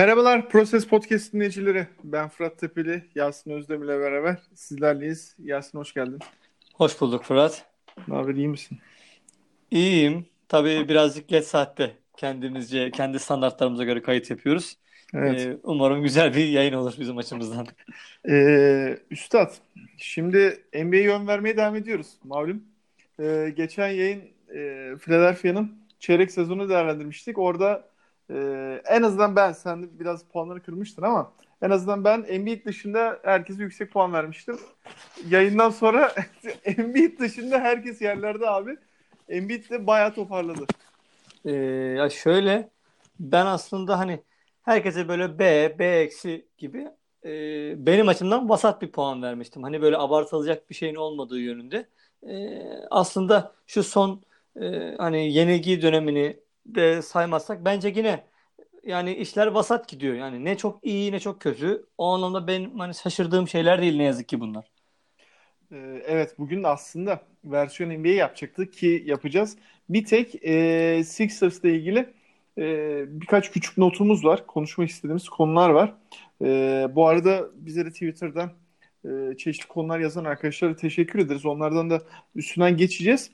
Merhabalar Proses Podcast dinleyicileri. Ben Fırat Tepeli, Yasin Özdemir ile beraber sizlerleyiz. Yasin hoş geldin. Hoş bulduk Fırat. Ne haber, iyi misin? İyiyim. Tabii birazcık geç saatte kendimizce, kendi standartlarımıza göre kayıt yapıyoruz. Evet. Ee, umarım güzel bir yayın olur bizim açımızdan. Ee, Üstad, şimdi NBA'ye yön vermeye devam ediyoruz malum. Ee, geçen yayın e, Philadelphia'nın çeyrek sezonu değerlendirmiştik. Orada e, en azından ben, sen de biraz puanları kırmıştın ama en azından ben Embiid dışında herkese yüksek puan vermiştim. Yayından sonra Embiid dışında herkes yerlerde abi. Embiid de bayağı toparladı. Ee, ya şöyle ben aslında hani herkese böyle B, B eksi gibi e, benim açımdan vasat bir puan vermiştim. Hani böyle abartılacak bir şeyin olmadığı yönünde. E, aslında şu son e, hani yenilgi dönemini de saymazsak bence yine yani işler vasat gidiyor. Yani ne çok iyi ne çok kötü. O anlamda benim hani şaşırdığım şeyler değil ne yazık ki bunlar. Ee, evet bugün aslında versiyon NBA yapacaktık ki yapacağız. Bir tek e, Sixers'la ilgili e, birkaç küçük notumuz var. Konuşmak istediğimiz konular var. E, bu arada bize de Twitter'dan e, çeşitli konular yazan arkadaşlara teşekkür ederiz. Onlardan da üstünden geçeceğiz.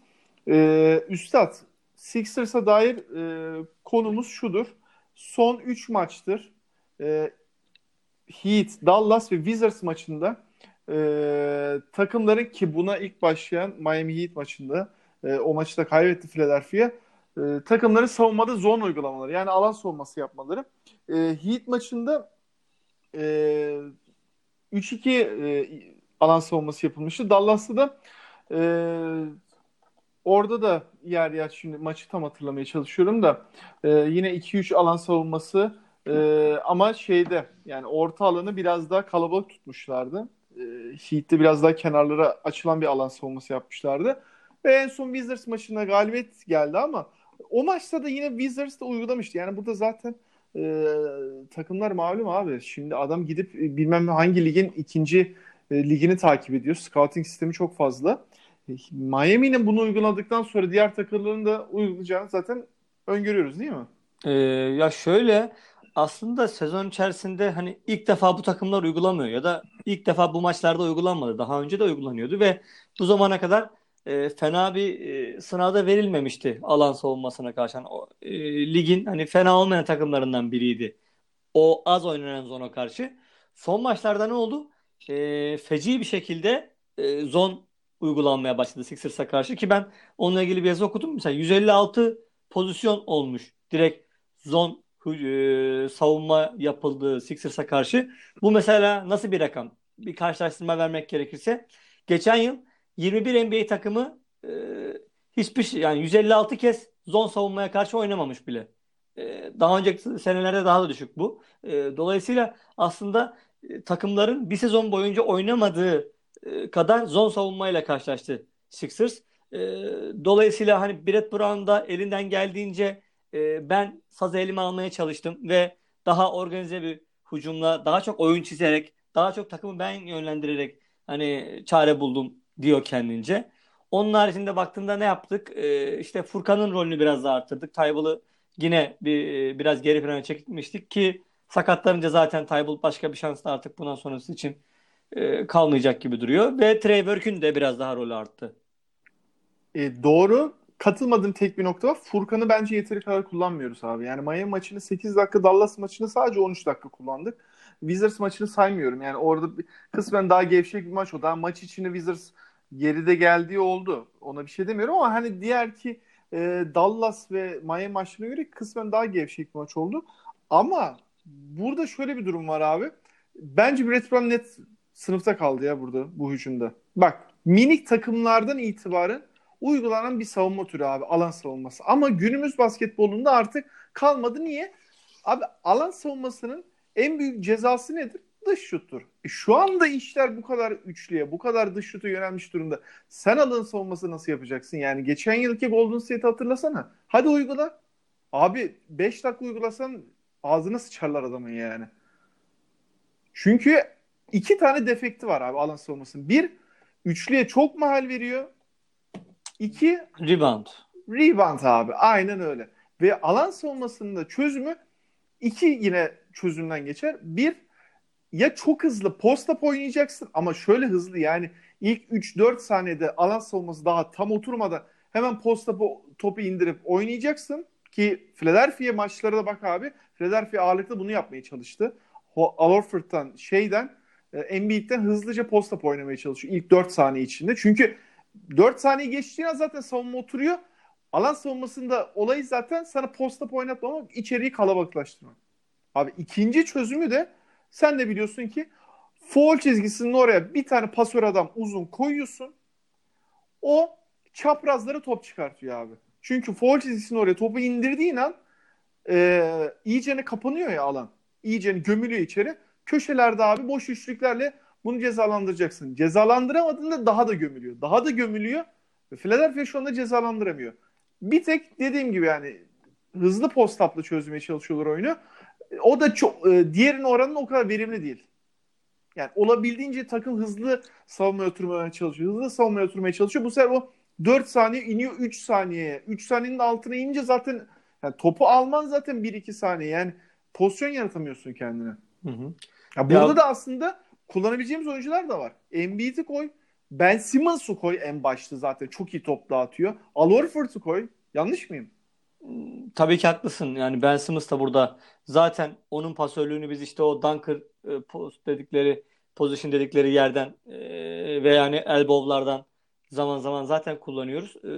E, Üstad, Sixers'a dair e, konumuz şudur. Son 3 maçtır e, Heat, Dallas ve Wizards maçında e, takımların ki buna ilk başlayan Miami Heat maçında e, o maçı da kaybetti Philadelphia. E, takımların savunmada zone uygulamaları yani alan savunması yapmaları. E, Heat maçında e, 3-2 e, alan savunması yapılmıştı. Dallas'ta da e, orada da yer yer şimdi maçı tam hatırlamaya çalışıyorum da e, yine 2-3 alan savunması e, ama şeyde yani orta alanı biraz daha kalabalık tutmuşlardı. E, Heat'te biraz daha kenarlara açılan bir alan savunması yapmışlardı. Ve en son Wizards maçında galibiyet geldi ama o maçta da yine Wizards da uygulamıştı. Yani burada zaten e, takımlar malum abi. Şimdi adam gidip e, bilmem hangi ligin ikinci e, ligini takip ediyor. Scouting sistemi çok fazla. Miami'nin bunu uyguladıktan sonra diğer takımların da uygulayacağını zaten öngörüyoruz değil mi? Ee, ya şöyle aslında sezon içerisinde hani ilk defa bu takımlar uygulamıyor ya da ilk defa bu maçlarda uygulanmadı. Daha önce de uygulanıyordu ve bu zamana kadar e, fena bir e, sınavda verilmemişti alan savunmasına karşı. Yani o, e, ligin hani fena olmayan takımlarından biriydi. O az oynanan zona karşı. Son maçlarda ne oldu? E, feci bir şekilde e, zon uygulanmaya başladı Sixers'a karşı ki ben onunla ilgili bir yazı okudum. Mesela 156 pozisyon olmuş direkt zon e, savunma yapıldığı Sixers'a karşı. Bu mesela nasıl bir rakam? Bir karşılaştırma vermek gerekirse. Geçen yıl 21 NBA takımı e, hiçbir şey yani 156 kez zon savunmaya karşı oynamamış bile. E, daha önceki senelerde daha da düşük bu. E, dolayısıyla aslında e, takımların bir sezon boyunca oynamadığı kadar zon savunmayla karşılaştı Sixers. E, dolayısıyla hani Brett Brown da elinden geldiğince e, ben sazı elime almaya çalıştım ve daha organize bir hücumla daha çok oyun çizerek daha çok takımı ben yönlendirerek hani çare buldum diyor kendince. Onun haricinde baktığında ne yaptık? Ee, işte Furkan'ın rolünü biraz daha arttırdık. Taybal'ı yine bir biraz geri plana çekmiştik ki sakatlanınca zaten Taybal başka bir şans da artık bundan sonrası için e, kalmayacak gibi duruyor. Ve Trey Burke'ün de biraz daha rolü arttı. E, doğru. Katılmadığım tek bir nokta var. Furkan'ı bence yeteri kadar kullanmıyoruz abi. Yani Miami maçını 8 dakika, Dallas maçını sadece 13 dakika kullandık. Wizards maçını saymıyorum. Yani orada kısmen daha gevşek bir maç o. Daha maç içinde Wizards geride geldiği oldu. Ona bir şey demiyorum ama hani diğer ki e, Dallas ve Miami maçlarına göre kısmen daha gevşek bir maç oldu. Ama burada şöyle bir durum var abi. Bence Brett Brown net sınıfta kaldı ya burada bu hücumda. Bak minik takımlardan itibaren uygulanan bir savunma türü abi alan savunması. Ama günümüz basketbolunda artık kalmadı. Niye? Abi alan savunmasının en büyük cezası nedir? Dış şuttur. E şu anda işler bu kadar üçlüye, bu kadar dış şutu yönelmiş durumda. Sen alan savunması nasıl yapacaksın? Yani geçen yılki Golden State'i hatırlasana. Hadi uygula. Abi 5 dakika uygulasan ağzına sıçarlar adamın yani. Çünkü iki tane defekti var abi alan savunmasının. Bir, üçlüye çok mahal veriyor. İki, rebound. Rebound abi. Aynen öyle. Ve alan savunmasının da çözümü iki yine çözümden geçer. Bir ya çok hızlı post-up oynayacaksın ama şöyle hızlı yani ilk 3-4 saniyede alan savunması daha tam oturmadan hemen post-up'ı topu indirip oynayacaksın ki Philadelphia maçları da bak abi Philadelphia ağırlıklı bunu yapmaya çalıştı. Al Horford'dan şeyden Embiid'den hızlıca post-up oynamaya çalışıyor ilk 4 saniye içinde. Çünkü 4 saniye geçtiğinde zaten savunma oturuyor. Alan savunmasında olayı zaten sana post-up oynatmamak, içeriği kalabalıklaştırmak. Abi ikinci çözümü de sen de biliyorsun ki foul çizgisinin oraya bir tane pasör adam uzun koyuyorsun. O çaprazları top çıkartıyor abi. Çünkü foul çizgisinin oraya topu indirdiğin an e, iyicene kapanıyor ya alan. İyicene gömülüyor içeri. Köşelerde abi boş üçlüklerle bunu cezalandıracaksın. Cezalandıramadığında daha da gömülüyor. Daha da gömülüyor. Ve Philadelphia şu anda cezalandıramıyor. Bir tek dediğim gibi yani hızlı post-up'la çözmeye çalışıyorlar oyunu. O da çok e, diğerinin oranının o kadar verimli değil. Yani olabildiğince takım hızlı savunmaya oturmaya çalışıyor. Hızlı savunmaya oturmaya çalışıyor. Bu sefer o 4 saniye iniyor 3 saniyeye. 3 saniyenin altına inince zaten yani topu alman zaten 1-2 saniye. Yani pozisyon yaratamıyorsun kendine. Hı hı. Ya burada ya, da aslında kullanabileceğimiz oyuncular da var. Embiid'i koy. Ben Simmons'u koy en başta zaten. Çok iyi top dağıtıyor. Al Horford'u koy. Yanlış mıyım? Tabii ki haklısın. Yani Ben Simmons da burada zaten onun pasörlüğünü biz işte o dunker e, post dedikleri position dedikleri yerden e, ve yani elbow'lardan zaman zaman zaten kullanıyoruz. E,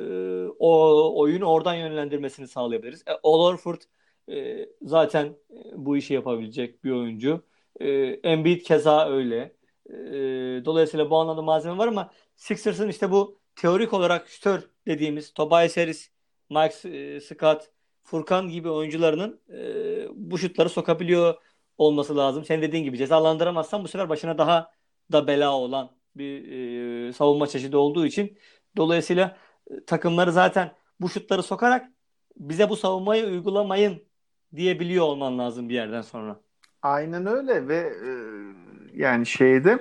o oyunu oradan yönlendirmesini sağlayabiliriz. E, Al Horford e, zaten e, bu işi yapabilecek bir oyuncu. E, Embiid keza öyle. E, dolayısıyla bu anlamda malzeme var ama Sixers'ın işte bu teorik olarak şütör dediğimiz Tobias Harris, Mike e, Scott, Furkan gibi oyuncularının e, bu şutları sokabiliyor olması lazım. Sen dediğin gibi cezalandıramazsan bu sefer başına daha da bela olan bir e, savunma çeşidi olduğu için dolayısıyla e, takımları zaten bu şutları sokarak bize bu savunmayı uygulamayın diyebiliyor olman lazım bir yerden sonra. Aynen öyle ve e, yani şeyde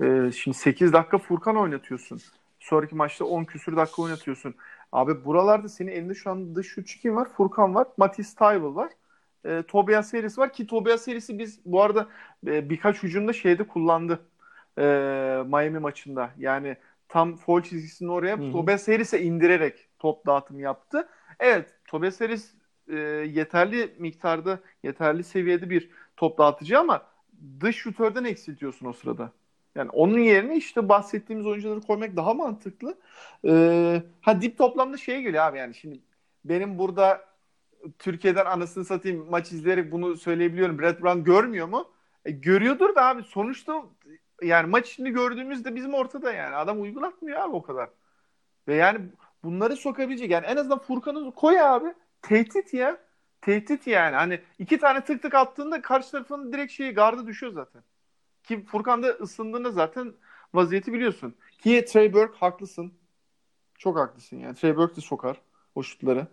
e, şimdi 8 dakika Furkan oynatıyorsun. Sonraki maçta 10 küsür dakika oynatıyorsun. Abi buralarda senin elinde şu an dış şutçu kim var? Furkan var. Matisse Tybel var. E, Tobias serisi var ki Tobias serisi biz bu arada e, birkaç hücumda şeyde kullandı. E, Miami maçında. Yani tam foul çizgisinin oraya Hı-hı. Tobias Harris'e indirerek top dağıtım yaptı. Evet Tobias Harris e, yeterli miktarda, yeterli seviyede bir top dağıtıcı ama dış şutörden eksiltiyorsun o sırada. Yani onun yerine işte bahsettiğimiz oyuncuları koymak daha mantıklı. Ee, ha dip toplamda şeye geliyor abi yani şimdi benim burada Türkiye'den anasını satayım maç izleyerek bunu söyleyebiliyorum. Brad Brown görmüyor mu? E, görüyordur da abi sonuçta yani maç içinde gördüğümüzde bizim ortada yani. Adam uygulatmıyor abi o kadar. Ve yani bunları sokabilecek. Yani en azından Furkan'ı koy abi. Tehdit ya. Tehdit yani. Hani iki tane tık tık attığında karşı tarafın direkt şeyi gardı düşüyor zaten. Ki Furkan da ısındığında zaten vaziyeti biliyorsun. Ki Trey Burke haklısın. Çok haklısın yani. Trey Burke de sokar o şutları.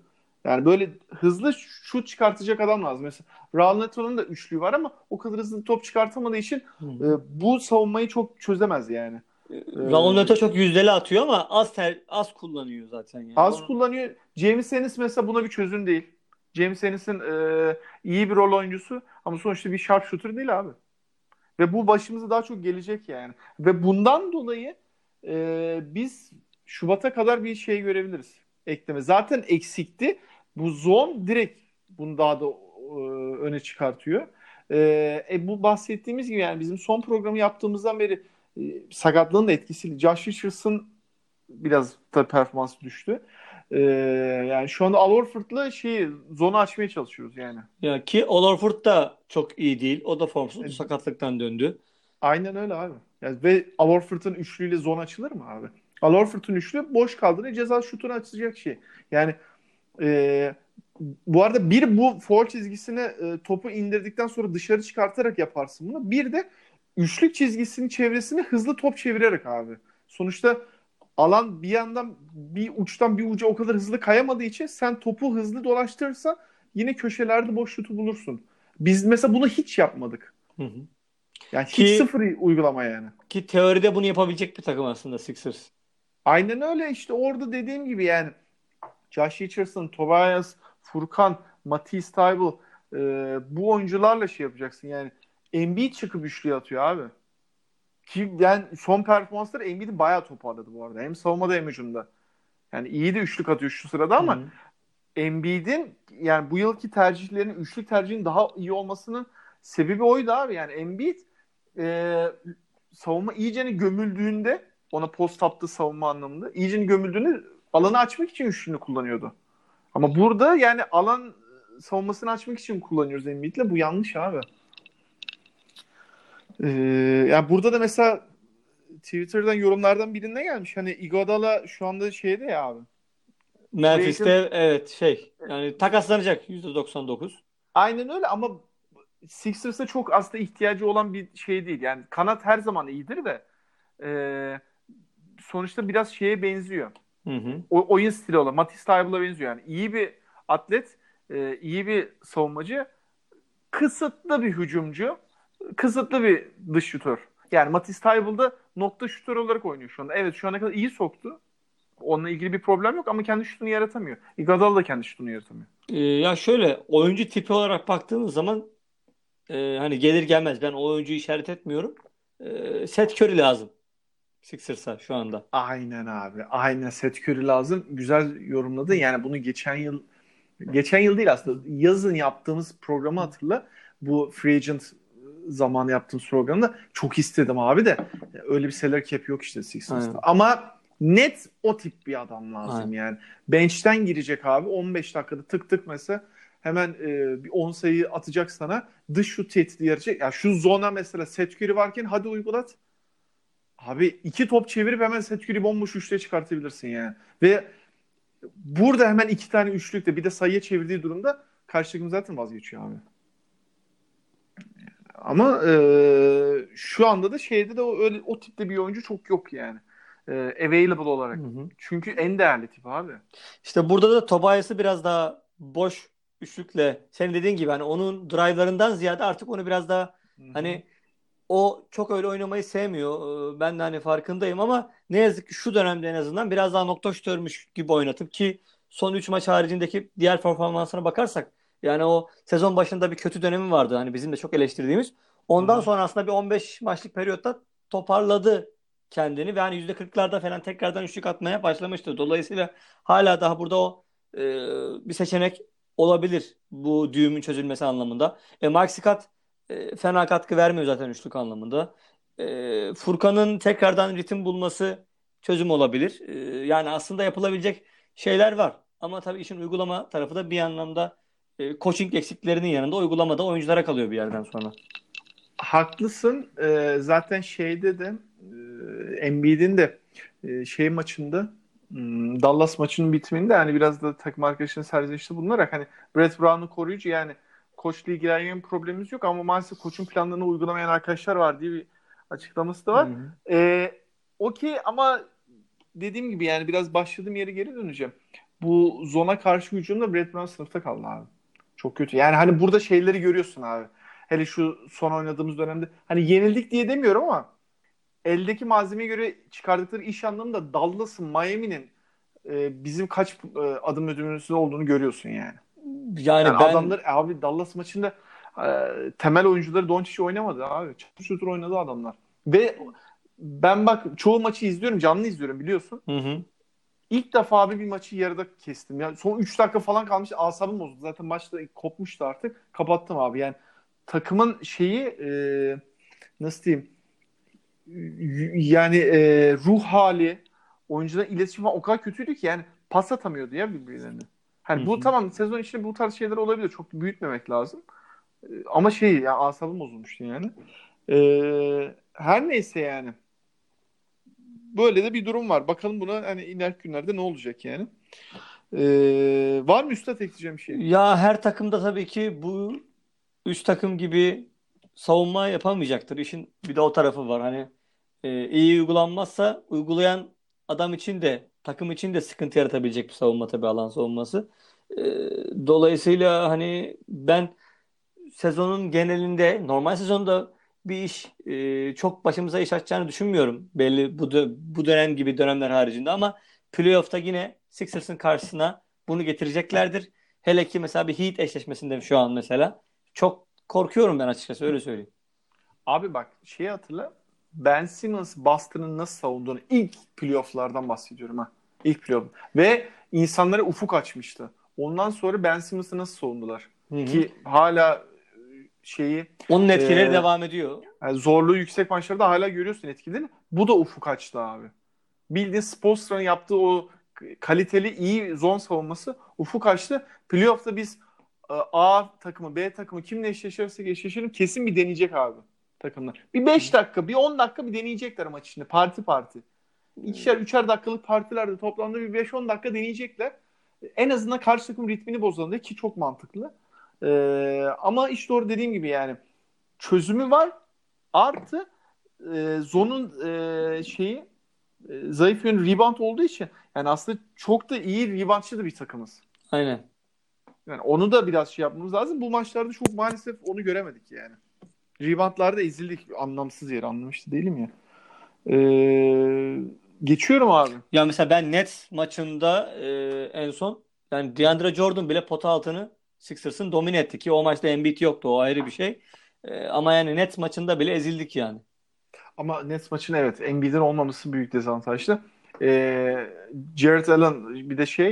Yani böyle hızlı şut çıkartacak adam lazım. Mesela Raul Neto'nun da üçlüğü var ama o kadar hızlı top çıkartamadığı için hmm. e, bu savunmayı çok çözemez yani. E, Raul Neto çok yüzdeli atıyor ama az ter, az kullanıyor zaten. Yani. Az Onu... kullanıyor. James Ennis mesela buna bir çözüm değil. James Ennis'in e, iyi bir rol oyuncusu ama sonuçta bir sharp shooter değil abi. Ve bu başımıza daha çok gelecek yani. Ve bundan dolayı e, biz Şubat'a kadar bir şey görebiliriz. Ekleme. Zaten eksikti. Bu zon direkt bunu daha da e, öne çıkartıyor. E, e, bu bahsettiğimiz gibi yani bizim son programı yaptığımızdan beri e, sakatlığın da etkisiyle Josh Richardson biraz da performansı düştü. Ee, yani şu anda Al Horford'la şeyi zonu açmaya çalışıyoruz yani. Ya ki Al Horford da çok iyi değil. O da formsuz. Evet. Sakatlıktan döndü. Aynen öyle abi. Yani ve Al Horford'un üçlüyle zon açılır mı abi? Al Horford'un üçlü boş kaldığında ceza şutunu açacak şey. Yani e, bu arada bir bu foul çizgisine e, topu indirdikten sonra dışarı çıkartarak yaparsın bunu. Bir de üçlük çizgisinin çevresini hızlı top çevirerek abi. Sonuçta alan bir yandan bir uçtan bir uca o kadar hızlı kayamadığı için sen topu hızlı dolaştırırsan yine köşelerde boş şutu bulursun. Biz mesela bunu hiç yapmadık. Hı hı. Yani ki, hiç sıfır uygulama yani. Ki teoride bunu yapabilecek bir takım aslında Sixers. Aynen öyle işte orada dediğim gibi yani Josh Richardson, Tobias, Furkan, Matisse Tybel e, bu oyuncularla şey yapacaksın. Yani Embiid çıkıp üçlü atıyor abi. Ki yani son performansları Embiid'i bayağı toparladı bu arada. Hem savunmada hem hücumda. Yani iyi de üçlük atıyor şu sırada ama Hı-hı. Embiid'in yani bu yılki tercihlerinin üçlük tercihinin daha iyi olmasının sebebi oydu abi. Yani Embiid e, savunma iyiceni gömüldüğünde ona post yaptığı savunma anlamında iyiceni gömüldüğünde alanı açmak için üçlüğünü kullanıyordu. Ama burada yani alan savunmasını açmak için kullanıyoruz Embiid'le. Bu yanlış abi. Ee, yani burada da mesela Twitter'dan yorumlardan birinde gelmiş. Hani Iguodala şu anda şeyde ya abi. Memphis'te Clayton... evet şey yani takaslanacak %99. Aynen öyle ama Sixers'a çok aslında ihtiyacı olan bir şey değil. Yani kanat her zaman iyidir de e, sonuçta biraz şeye benziyor. Hı hı. O, oyun stili olan. Matisse Tybel'a benziyor yani. İyi bir atlet, e, iyi bir savunmacı, kısıtlı bir hücumcu, kısıtlı bir dış şutör. Yani Matisse Tybel'da nokta şutör olarak oynuyor şu anda. Evet şu ana kadar iyi soktu. Onunla ilgili bir problem yok ama kendi şutunu yaratamıyor. Iguodala da kendi şutunu yaratamıyor. Ee, ya şöyle oyuncu tipi olarak baktığımız zaman e, hani gelir gelmez ben o oyuncuyu işaret etmiyorum. E, Seth Curry lazım. Sixers'a şu anda. Aynen abi. Aynen Seth Curry lazım. Güzel yorumladı. Yani bunu geçen yıl geçen yıl değil aslında yazın yaptığımız programı hatırla. Bu Free Agent zamanı yaptığımız programda çok istedim abi de öyle bir salary cap yok işte Sixers'ta. Ama net o tip bir adam lazım Aynen. yani. Bench'ten girecek abi 15 dakikada tık tık mesela hemen e, bir 10 sayı atacak sana. Dış şut tehdidi yaratacak. Ya şu zona mesela Seth varken hadi uygulat. Abi iki top çevirip hemen Seth Curry bomboş üçlüğe çıkartabilirsin yani. Ve burada hemen iki tane üçlükte bir de sayıya çevirdiği durumda karşı takım zaten vazgeçiyor abi. Ama e, şu anda da şeyde de o, öyle o tipte bir oyuncu çok yok yani. E, available olarak. Hı hı. Çünkü en değerli tip abi. İşte burada da Tobias'ı biraz daha boş üçlükle senin dediğin gibi hani onun drive'larından ziyade artık onu biraz daha hı hı. hani o çok öyle oynamayı sevmiyor. Ee, ben de hani farkındayım ama ne yazık ki şu dönemde en azından biraz daha nokta şutörmüş gibi oynatıp ki son 3 maç haricindeki diğer performansına bakarsak yani o sezon başında bir kötü dönemi vardı. Hani bizim de çok eleştirdiğimiz. Ondan Hı. sonra aslında bir 15 maçlık periyotta toparladı kendini ve hani %40'larda falan tekrardan üçlük atmaya başlamıştı. Dolayısıyla hala daha burada o e, bir seçenek olabilir bu düğümün çözülmesi anlamında. E, Mark Scott e, fena katkı vermiyor zaten üçlük anlamında. E, Furkan'ın tekrardan ritim bulması çözüm olabilir. E, yani aslında yapılabilecek şeyler var. Ama tabii işin uygulama tarafı da bir anlamda e, coaching eksiklerinin yanında uygulamada oyunculara kalıyor bir yerden sonra. Haklısın. E, zaten şeyde de e, Embiid'in de e, şey maçında hmm, Dallas maçının bitiminde hani biraz da takım arkadaşının serzenişte bulunarak hani Brett Brown'u koruyucu yani koçla ilgilenmeyen problemimiz yok ama maalesef koçun planlarını uygulamayan arkadaşlar var diye bir açıklaması da var. Ee, Okey ama dediğim gibi yani biraz başladığım yere geri döneceğim. Bu zona karşı hücumda Brett Brown sınıfta kaldı abi. Çok kötü. Yani hani burada şeyleri görüyorsun abi. Hele şu son oynadığımız dönemde. Hani yenildik diye demiyorum ama eldeki malzemeye göre çıkardıkları iş anlamında Dallas'ın, Miami'nin e, bizim kaç e, adım ödümümüzde olduğunu görüyorsun yani. Yani, yani ben... adamlar abi Dallas maçında e, temel oyuncuları Doncic oynamadı abi. Çatır çutur oynadı adamlar. Ve ben bak çoğu maçı izliyorum, canlı izliyorum biliyorsun. Hı hı. İlk defa abi bir maçı yarıda kestim. Yani son 3 dakika falan kalmış asabım bozuldu. Zaten maçta kopmuştu artık. Kapattım abi. Yani takımın şeyi e, nasıl diyeyim yani e, ruh hali oyuncuların iletişim o kadar kötüydü ki yani pas atamıyordu ya birbirlerine. Hani bu tamam sezon içinde bu tarz şeyler olabilir. Çok büyütmemek lazım. E, ama şey ya asabım bozulmuştu yani. E, her neyse yani böyle de bir durum var. Bakalım buna hani ileriki günlerde ne olacak yani. Ee, var mı üstad ekleyeceğim bir şey? Ya her takımda tabii ki bu üst takım gibi savunma yapamayacaktır. İşin bir de o tarafı var. Hani e, iyi uygulanmazsa uygulayan adam için de takım için de sıkıntı yaratabilecek bir savunma tabii alan savunması. E, dolayısıyla hani ben sezonun genelinde normal sezonda bir iş e, çok başımıza iş açacağını düşünmüyorum. Belli bu bu dönem gibi dönemler haricinde ama playoff'ta yine Sixers'ın karşısına bunu getireceklerdir. Hele ki mesela bir Heat eşleşmesinde şu an mesela. Çok korkuyorum ben açıkçası öyle söyleyeyim. Abi bak şeyi hatırla. Ben Simmons Boston'ın nasıl savunduğunu ilk playoff'lardan bahsediyorum ha. İlk playoff. Ve insanlara ufuk açmıştı. Ondan sonra Ben Simmons'ı nasıl savundular? Hı-hı. Ki hala şeyi onun etkileri e, devam ediyor. Yani zorluğu yüksek maçlarda hala görüyorsun etkilerini. Bu da ufuk açtı abi. Bildiğin Spoelstra'nın yaptığı o kaliteli iyi zon savunması ufuk açtı. Playoff'ta biz A takımı, B takımı kimle eşleşirse eşleşelim kesin bir deneyecek abi takımlar. Bir 5 dakika, bir 10 dakika bir deneyecekler maç içinde. Parti parti. İkişer, üçer dakikalık partilerde toplamda bir 5-10 dakika deneyecekler. En azından karşı takım ritmini bozalım diye ki çok mantıklı. Ee, ama işte doğru dediğim gibi yani çözümü var. Artı e, zonun e, şeyi e, zayıf yönü rebound olduğu için yani aslında çok da iyi reboundçı da bir takımız. Aynen. Yani onu da biraz şey yapmamız lazım. Bu maçlarda çok maalesef onu göremedik yani. Reboundlarda ezildik anlamsız yere anlamıştı değilim ya. Ee, geçiyorum abi. Ya mesela ben Nets maçında e, en son yani DeAndre Jordan bile pota altını Sixers'ın domine etti ki o maçta Embiid yoktu o ayrı bir şey. E, ama yani Nets maçında bile ezildik yani. Ama Nets maçın evet Embiid'in olmaması büyük dezavantajlı. Ee, Jared Allen bir de şey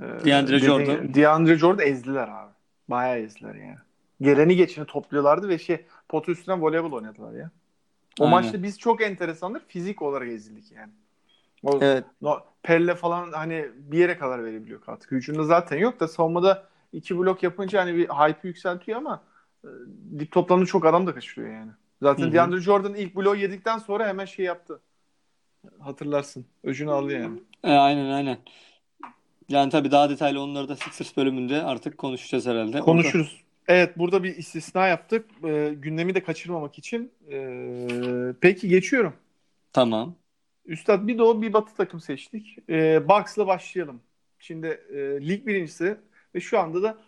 e, DeAndre Jordan. DeAndre Jordan ezdiler abi. Bayağı ezdiler yani. Geleni geçeni topluyorlardı ve şey pot üstünden voleybol oynadılar ya. O Aynen. maçta biz çok enteresandır. Fizik olarak ezildik yani. O, evet. No, Pelle falan hani bir yere kadar verebiliyor katkı. Hücumda zaten yok da savunmada iki blok yapınca hani bir hype yükseltiyor ama e, dip toplamda çok adam da kaçırıyor yani. Zaten Hı-hı. DeAndre Jordan ilk bloğu yedikten sonra hemen şey yaptı. Hatırlarsın. Öcünü aldı yani. E, aynen aynen. Yani tabii daha detaylı onları da Sixers bölümünde artık konuşacağız herhalde. Konuşuruz. Orada... Evet burada bir istisna yaptık. E, gündemi de kaçırmamak için. E, peki geçiyorum. Tamam. Üstad bir doğu bir batı takım seçtik. E, Bucks'la başlayalım. Şimdi e, lig birincisi ve şu anda da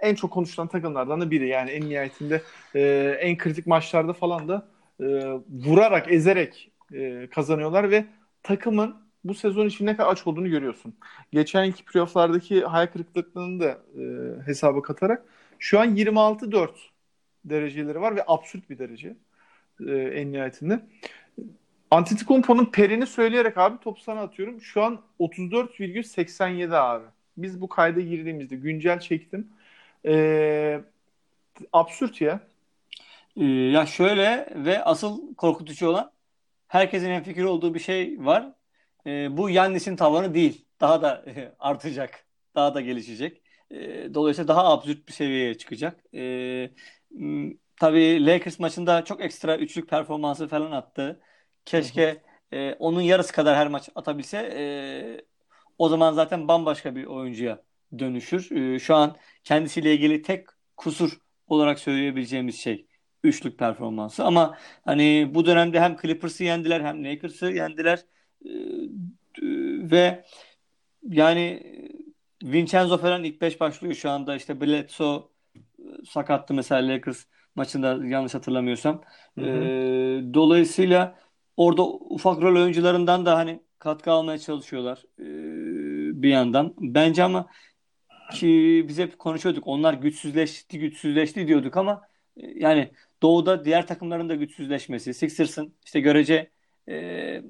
en çok konuşulan takımlardan da biri. Yani en nihayetinde e, en kritik maçlarda falan da e, vurarak, ezerek e, kazanıyorlar ve takımın bu sezon için ne kadar aç olduğunu görüyorsun. Geçenki playofflardaki hayal kırıklıklarını da e, hesaba katarak şu an 26-4 dereceleri var ve absürt bir derece e, en nihayetinde. Antetokounmpo'nun perini söyleyerek abi topu sana atıyorum. Şu an 34,87 abi. Biz bu kayda girdiğimizde güncel çektim. Ee, absürt ya. Ee, ya şöyle ve asıl korkutucu olan herkesin en fikir olduğu bir şey var. Ee, bu Yannis'in tavanı değil. Daha da artacak. Daha da gelişecek. Ee, dolayısıyla daha absürt bir seviyeye çıkacak. Ee, tabii Lakers maçında çok ekstra üçlük performansı falan attı. Keşke e, onun yarısı kadar her maç atabilse. E, o zaman zaten bambaşka bir oyuncuya dönüşür. E, şu an kendisiyle ilgili tek kusur olarak söyleyebileceğimiz şey üçlük performansı. Ama hani bu dönemde hem Clippers'ı yendiler hem Lakers'ı yendiler. E, ve yani Vincenzo falan ilk 5 başlıyor şu anda. İşte Bledsoe sakattı mesela Lakers maçında yanlış hatırlamıyorsam. Hı hı. E, dolayısıyla orada ufak rol oyuncularından da hani katkı almaya çalışıyorlar e, bir yandan. Bence ama ki biz hep konuşuyorduk. Onlar güçsüzleşti, güçsüzleşti diyorduk ama e, yani Doğu'da diğer takımların da güçsüzleşmesi, Sixers'ın işte görece e,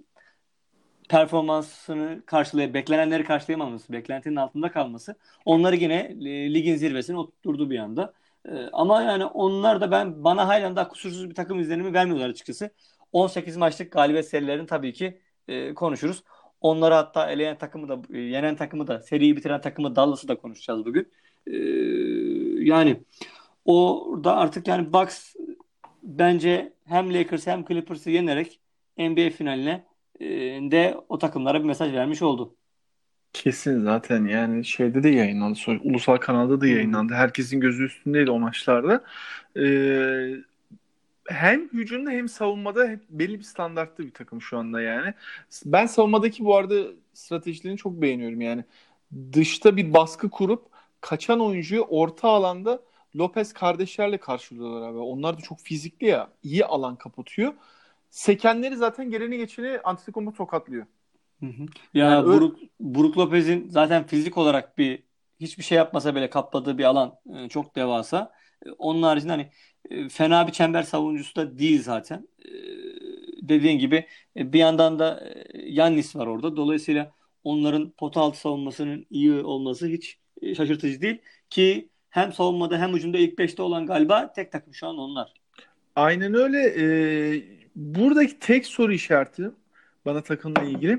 performansını karşılay beklenenleri karşılayamaması, beklentinin altında kalması onları yine e, ligin zirvesine oturtturdu bir anda. E, ama yani onlar da ben bana halen daha kusursuz bir takım izlenimi vermiyorlar açıkçası. 18 maçlık galibiyet serilerini tabii ki e, konuşuruz. Onları hatta eleyen takımı da e, yenen takımı da seriyi bitiren takımı Dallas'ı da konuşacağız bugün. E, yani orada artık yani Bucks bence hem Lakers hem Clippers'ı yenerek NBA finaline e, de o takımlara bir mesaj vermiş oldu. Kesin zaten yani şeyde de yayınlandı. Ulusal kanalda da yayınlandı. Herkesin gözü üstündeydi o maçlarda. Ee, hem hücumda hem savunmada hep belli bir standartta bir takım şu anda yani. Ben savunmadaki bu arada stratejilerini çok beğeniyorum yani. Dışta bir baskı kurup kaçan oyuncuyu orta alanda Lopez kardeşlerle karşılıyorlar abi. Onlar da çok fizikli ya. iyi alan kapatıyor. Sekenleri zaten geleni geçeni Antetokounmpo tokatlıyor. Hı hı. Ya yani Buruk, Buruk Lopez'in zaten fizik olarak bir hiçbir şey yapmasa bile kapladığı bir alan e, çok devasa. E, onun haricinde hani fena bir çember savunucusu da değil zaten. E, dediğin gibi e, bir yandan da e, Yannis var orada. Dolayısıyla onların pota altı savunmasının iyi olması hiç e, şaşırtıcı değil ki hem savunmada hem hücumda ilk 5'te olan galiba tek takım şu an onlar. Aynen öyle. Ee, buradaki tek soru işareti bana takımla ilgili.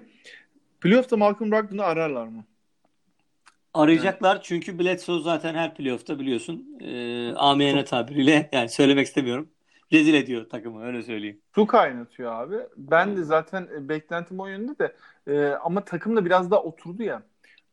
Playoff'ta Malcolm Brogdon'u ararlar mı? Arayacaklar çünkü Bledsoe zaten her playoff'ta biliyorsun e, amiyane tabiriyle yani söylemek istemiyorum. Rezil ediyor takımı öyle söyleyeyim. Su kaynatıyor abi. Ben de zaten beklentim o yönde de e, ama takım da biraz daha oturdu ya.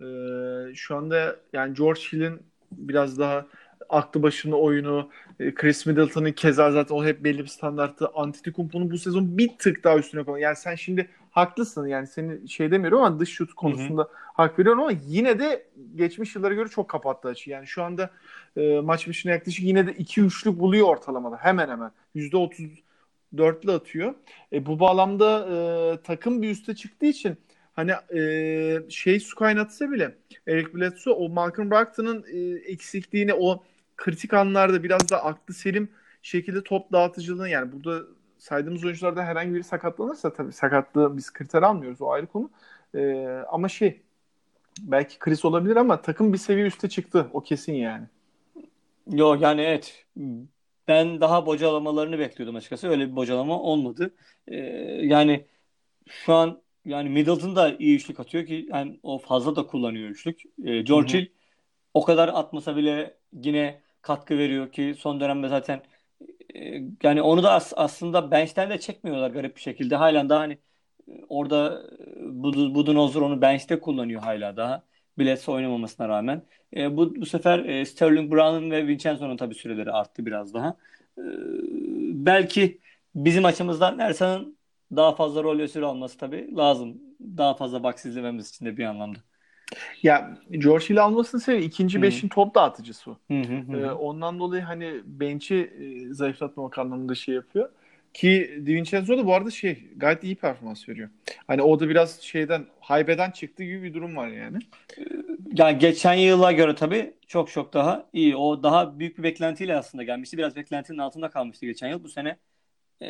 E, şu anda yani George Hill'in biraz daha aklı başında oyunu, e, Chris Middleton'ın keza zaten o hep belli bir standarttı. Antetokounmpo'nun bu sezon bir tık daha üstüne koyuyor. Yani sen şimdi haklısın yani seni şey demiyorum ama dış şut konusunda hı hı. Hak veriyorum ama yine de geçmiş yıllara göre çok kapattı açı. Yani şu anda e, maç başına yaklaşık yine de 2-3'lük buluyor ortalamada hemen hemen. %34'lü atıyor. E, bu bağlamda e, takım bir üste çıktığı için hani e, şey su kaynatsa bile Eric Bledsoe o Malcolm Brogdon'ın e, eksikliğini o kritik anlarda biraz da aklı selim şekilde top dağıtıcılığını yani burada saydığımız oyuncularda herhangi biri sakatlanırsa tabii sakatlığı biz kriter almıyoruz o ayrı konu. Ee, ama şey belki kriz olabilir ama takım bir seviye üste çıktı o kesin yani. Yo yani evet ben daha bocalamalarını bekliyordum açıkçası. Öyle bir bocalama olmadı. Ee, yani şu an yani Middleton da iyi üçlük atıyor ki yani o fazla da kullanıyor üçlük. Ee, George Hill o kadar atmasa bile yine katkı veriyor ki son dönemde zaten e, yani onu da as- aslında bench'ten de çekmiyorlar garip bir şekilde. Hala daha hani orada e, Budenholzer onu bench'te kullanıyor hala daha. Bledsoe oynamamasına rağmen. E, bu, bu sefer e, Sterling Brown'un ve Vincenzo'nun tabii süreleri arttı biraz daha. E, belki bizim açımızdan Ersan'ın daha fazla rol süre alması tabii lazım. Daha fazla box izlememiz için de bir anlamda. Ya George Hill almasını seviyor. İkinci Hı-hı. beşin top dağıtıcısı o. Ee, ondan dolayı hani bench'i e, zayıflatmamak anlamında şey yapıyor. Ki DiVincenzo da bu arada şey gayet iyi performans veriyor. Hani o da biraz şeyden haybeden çıktı gibi bir durum var yani. Yani geçen yıla göre tabii çok çok daha iyi. O daha büyük bir beklentiyle aslında gelmişti. Biraz beklentinin altında kalmıştı geçen yıl. Bu sene e,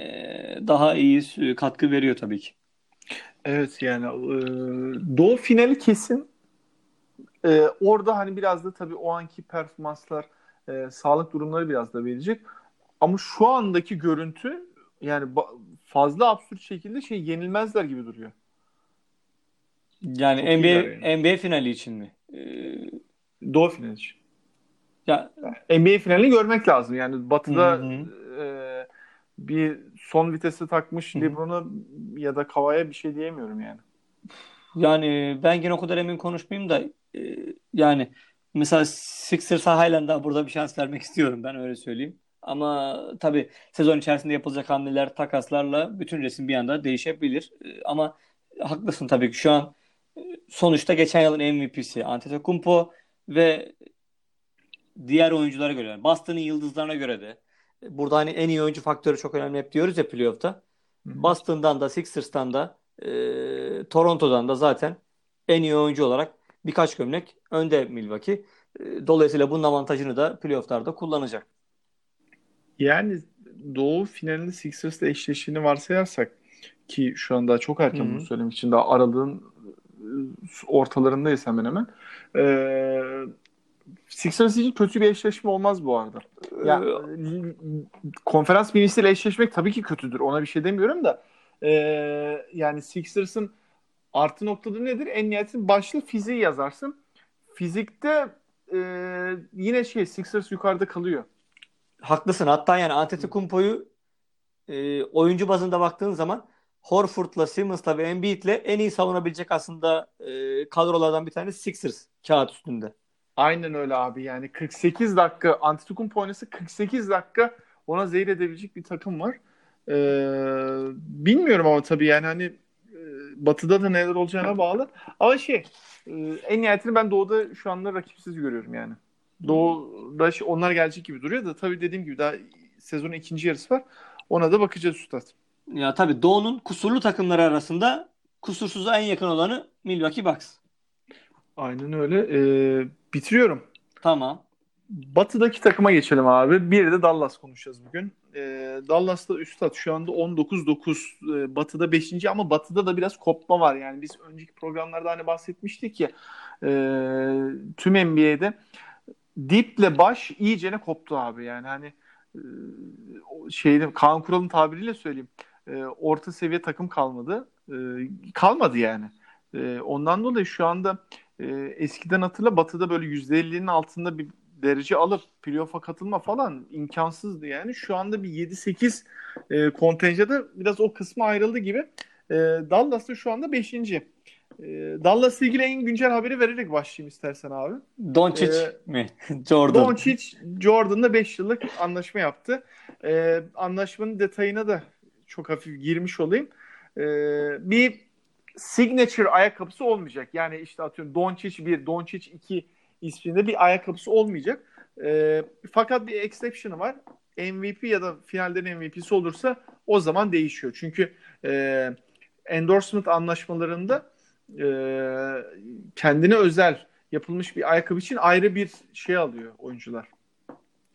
daha iyi katkı veriyor tabii ki. Evet yani e, Doğu finali kesin ee, orada hani biraz da tabii o anki performanslar, e, sağlık durumları biraz da verecek. Ama şu andaki görüntü yani fazla absürt şekilde şey yenilmezler gibi duruyor. Yani Çok NBA yani. NBA finali için mi? Ee... Doğu finali için. Ya NBA finalini görmek lazım. Yani Batı'da e, bir son vitesi takmış LeBron'a ya da Kava'ya bir şey diyemiyorum yani. Yani ben yine o kadar emin konuşmayayım da e, yani mesela Sixers'a halen daha burada bir şans vermek istiyorum ben öyle söyleyeyim. Ama tabii sezon içerisinde yapılacak hamleler, takaslarla bütün resim bir anda değişebilir. E, ama haklısın tabii ki şu an e, sonuçta geçen yılın MVP'si Antetokounmpo ve diğer oyunculara göre, Boston'ın yıldızlarına göre de burada hani en iyi oyuncu faktörü çok önemli hep diyoruz ya playoff'ta. Boston'dan da Sixers'tan da e, Toronto'dan da zaten en iyi oyuncu olarak birkaç gömlek önde Milwaukee. E, dolayısıyla bunun avantajını da playoff'larda kullanacak. Yani Doğu finalinde Sixers'la eşleştiğini varsayarsak ki şu anda çok erken bunu söylemek için daha aralığın e, ortalarındayız hemen hemen. Ee, Sixers için kötü bir eşleşme olmaz bu arada. Ya, ee, konferans birincisiyle eşleşmek tabii ki kötüdür. Ona bir şey demiyorum da e, yani Sixers'ın artı noktada nedir? En nihayetinde başlı fiziği yazarsın. Fizikte e, yine şey Sixers yukarıda kalıyor. Haklısın. Hatta yani Antetokounmpo'yu e, oyuncu bazında baktığın zaman Horford'la, Simmons'la ve Embiid'le en iyi savunabilecek aslında e, kadrolardan bir tanesi Sixers kağıt üstünde. Aynen öyle abi. Yani 48 dakika Antetokounmpo oynası 48 dakika ona zehir edebilecek bir takım var. Ee, bilmiyorum ama tabii yani hani e, Batı'da da neler olacağına bağlı. Ama şey e, en nihayetini ben Doğu'da şu anda rakipsiz görüyorum yani. Doğu'da şey, onlar gelecek gibi duruyor da tabii dediğim gibi daha sezonun ikinci yarısı var. Ona da bakacağız Üstad. Ya tabii Doğu'nun kusurlu takımları arasında kusursuza en yakın olanı Milwaukee Bucks. Aynen öyle. Ee, bitiriyorum. Tamam. Batı'daki takıma geçelim abi. Bir de Dallas konuşacağız bugün. Ee, Dallas'ta üstad şu anda 19-9. Ee, Batı'da 5. ama Batı'da da biraz kopma var. Yani biz önceki programlarda hani bahsetmiştik ki e, tüm NBA'de diple baş iyicene koptu abi. Yani hani e, şeyde Kaan Kural'ın tabiriyle söyleyeyim. E, orta seviye takım kalmadı. E, kalmadı yani. Ondan dolayı şu anda eskiden hatırla Batı'da böyle %50'nin altında bir derece alıp playoff'a katılma falan imkansızdı yani. Şu anda bir 7-8 e, kontenjada biraz o kısmı ayrıldı gibi. E, Dallas'ta şu anda 5. E, Dallas'la ilgili en güncel haberi vererek başlayayım istersen abi. Doncic ee, mi? Jordan. Doncic Jordan'la 5 yıllık anlaşma yaptı. E, anlaşmanın detayına da çok hafif girmiş olayım. E, bir signature ayakkabısı olmayacak. Yani işte atıyorum Doncic 1, Doncic 2 isminde bir ayakkabısı olmayacak. E, fakat bir exception'ı var. MVP ya da finallerin MVP'si olursa o zaman değişiyor. Çünkü e, endorsement anlaşmalarında e, kendine özel yapılmış bir ayakkabı için ayrı bir şey alıyor oyuncular.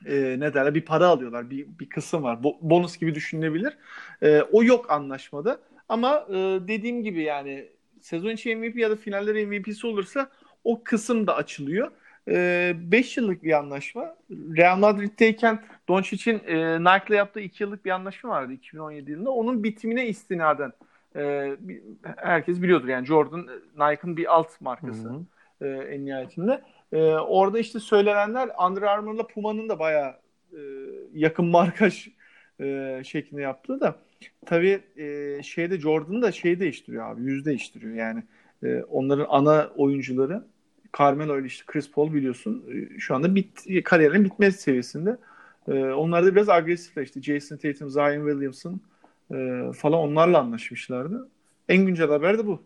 E, ne derler bir para alıyorlar. Bir, bir kısım var. Bo- bonus gibi düşünülebilir. E, o yok anlaşmada. Ama e, dediğim gibi yani sezon içi MVP ya da finaller MVP'si olursa o kısım da açılıyor. 5 e, yıllık bir anlaşma. Real Madrid'deyken Doncic'in e, Nike'la yaptığı 2 yıllık bir anlaşma vardı 2017 yılında. Onun bitimine istinaden e, herkes biliyordur yani Jordan Nike'ın bir alt markası e, en nihayetinde. E, orada işte söylenenler Under Armour'la Puma'nın da bayağı e, yakın markaj e, şeklinde yaptığı da tabii e, şeyde Jordan da şey değiştiriyor abi yüz değiştiriyor yani e, onların ana oyuncuları Carmelo ile işte Chris Paul biliyorsun e, şu anda bit, kariyerinin bitmez seviyesinde. E, onlar da biraz agresifler işte Jason Tatum, Zion Williamson e, falan onlarla anlaşmışlardı. En güncel haber de bu.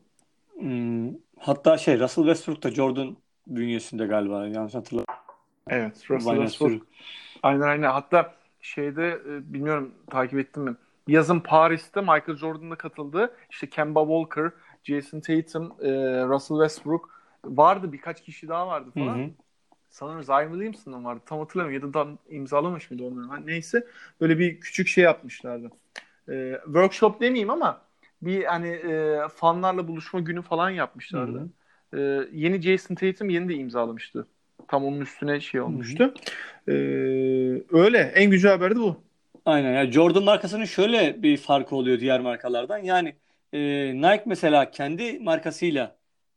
Hmm, hatta şey Russell Westbrook da Jordan bünyesinde galiba yanlış hatırlamıyorum. Evet Russell Westbrook. Aynen aynen. Hatta şeyde e, bilmiyorum takip ettim mi? Yazın Paris'te Michael Jordan'la katıldı. İşte Kemba Walker, Jason Tatum, e, Russell Westbrook vardı birkaç kişi daha vardı falan. Hı hı. Sanırım Zion Williamson'dan vardı. Tam hatırlamıyorum. Ya da imzalamış mıydı onları? Hani neyse böyle bir küçük şey yapmışlardı. Ee, workshop demeyeyim ama bir hani e, fanlarla buluşma günü falan yapmışlardı. Hı hı. Ee, yeni Jason Tatum yeni de imzalamıştı. Tam onun üstüne şey olmuştu. Ee, öyle. En güzel haber de bu. Aynen. Yani Jordan markasının şöyle bir farkı oluyor diğer markalardan. Yani e, Nike mesela kendi markasıyla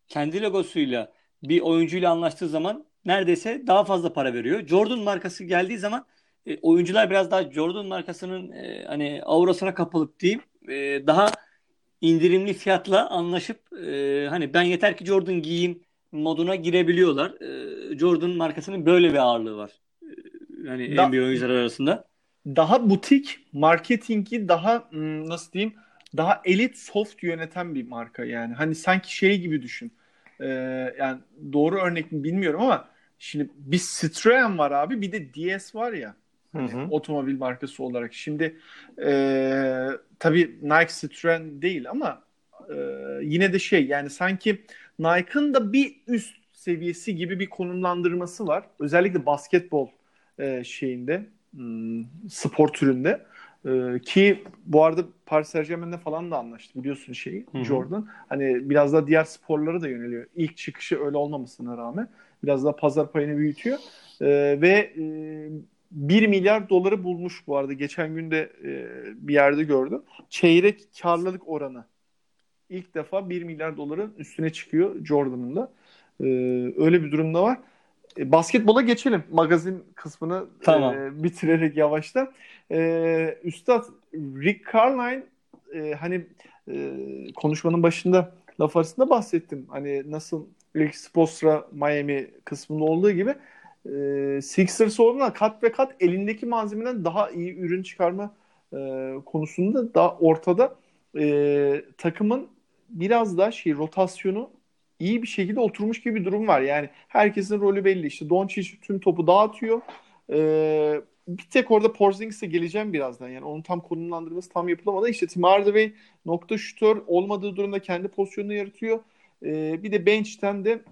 kendi logosuyla bir oyuncuyla anlaştığı zaman neredeyse daha fazla para veriyor. Jordan markası geldiği zaman e, oyuncular biraz daha Jordan markasının e, hani aurasına kapılıp diyeyim e, daha indirimli fiyatla anlaşıp e, hani ben yeter ki Jordan giyeyim moduna girebiliyorlar. E, Jordan markasının böyle bir ağırlığı var. E, yani da, NBA oyuncular arasında. Daha butik, marketingi daha hmm, nasıl diyeyim daha elit soft yöneten bir marka yani. Hani sanki şey gibi düşün. Ee, yani doğru örnek mi bilmiyorum ama şimdi bir Citroen var abi bir de DS var ya. Hı hı. Otomobil markası olarak. Şimdi e, tabii Nike Citroen değil ama e, yine de şey yani sanki Nike'ın da bir üst seviyesi gibi bir konumlandırması var. Özellikle basketbol e, şeyinde, hmm, spor türünde. Ee, ki bu arada Paris Saint Germain'le falan da anlaştı biliyorsun şeyi Hı-hı. Jordan. Hani biraz da diğer sporlara da yöneliyor. İlk çıkışı öyle olmamasına rağmen biraz daha pazar payını büyütüyor. Ee, ve e, 1 milyar doları bulmuş bu arada. Geçen gün de e, bir yerde gördüm. Çeyrek karlılık oranı. İlk defa 1 milyar doların üstüne çıkıyor Jordan'ın da. Ee, öyle bir durumda var. E, basketbola geçelim. Magazin kısmını tamam. e, bitirerek yavaştan. E, Üstad Rick Carline e, hani e, konuşmanın başında laf arasında bahsettim. Hani nasıl Rick Spostra Miami kısmında olduğu gibi e, Sixers olduğunda kat ve kat elindeki malzemeden daha iyi ürün çıkarma e, konusunda daha ortada e, takımın biraz da şey rotasyonu iyi bir şekilde oturmuş gibi bir durum var. Yani herkesin rolü belli. İşte Doncic tüm topu dağıtıyor. Ee, bir tek orada Porzingis'e geleceğim birazdan. Yani onun tam konumlandırması tam yapılamadı. İşte Tim Hardaway nokta şutör olmadığı durumda kendi pozisyonunu yaratıyor. Ee, bir de bench'ten de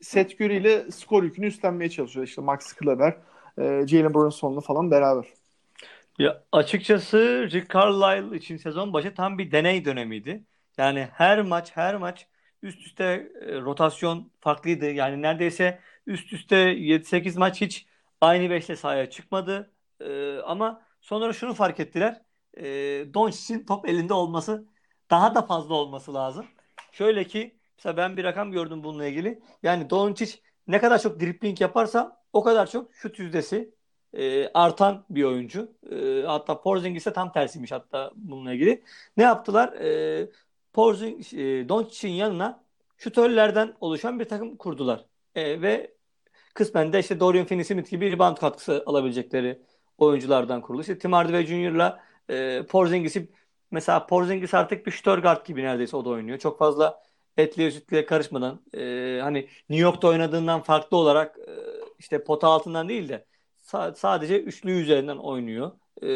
Seth ile skor yükünü üstlenmeye çalışıyor. İşte Max Kleber, e, Jalen Brunson'la falan beraber. Ya açıkçası Rick Carlisle için sezon başı tam bir deney dönemiydi. Yani her maç her maç üst üste e, rotasyon farklıydı. Yani neredeyse üst üste 7-8 maç hiç aynı beşle sahaya çıkmadı. E, ama sonra şunu fark ettiler. E, Doncic'in top elinde olması daha da fazla olması lazım. Şöyle ki mesela ben bir rakam gördüm bununla ilgili. Yani Doncic ne kadar çok dribbling yaparsa o kadar çok şut yüzdesi e, artan bir oyuncu. E, hatta Porzingis ise tam tersiymiş hatta bununla ilgili. Ne yaptılar? E, Porzingis, e, Doncic'in yanına şutörlerden oluşan bir takım kurdular. E, ve kısmen de işte Dorian Finney-Smith gibi rebound katkısı alabilecekleri oyunculardan kurulu. İşte Tim Hardaway Jr.'la e, Porzingis'i mesela Porzingis artık bir şutör guard gibi neredeyse o da oynuyor. Çok fazla etliye sütlüye karışmadan e, hani New York'ta oynadığından farklı olarak e, işte pota altından değil de sa- sadece üçlü üzerinden oynuyor. E,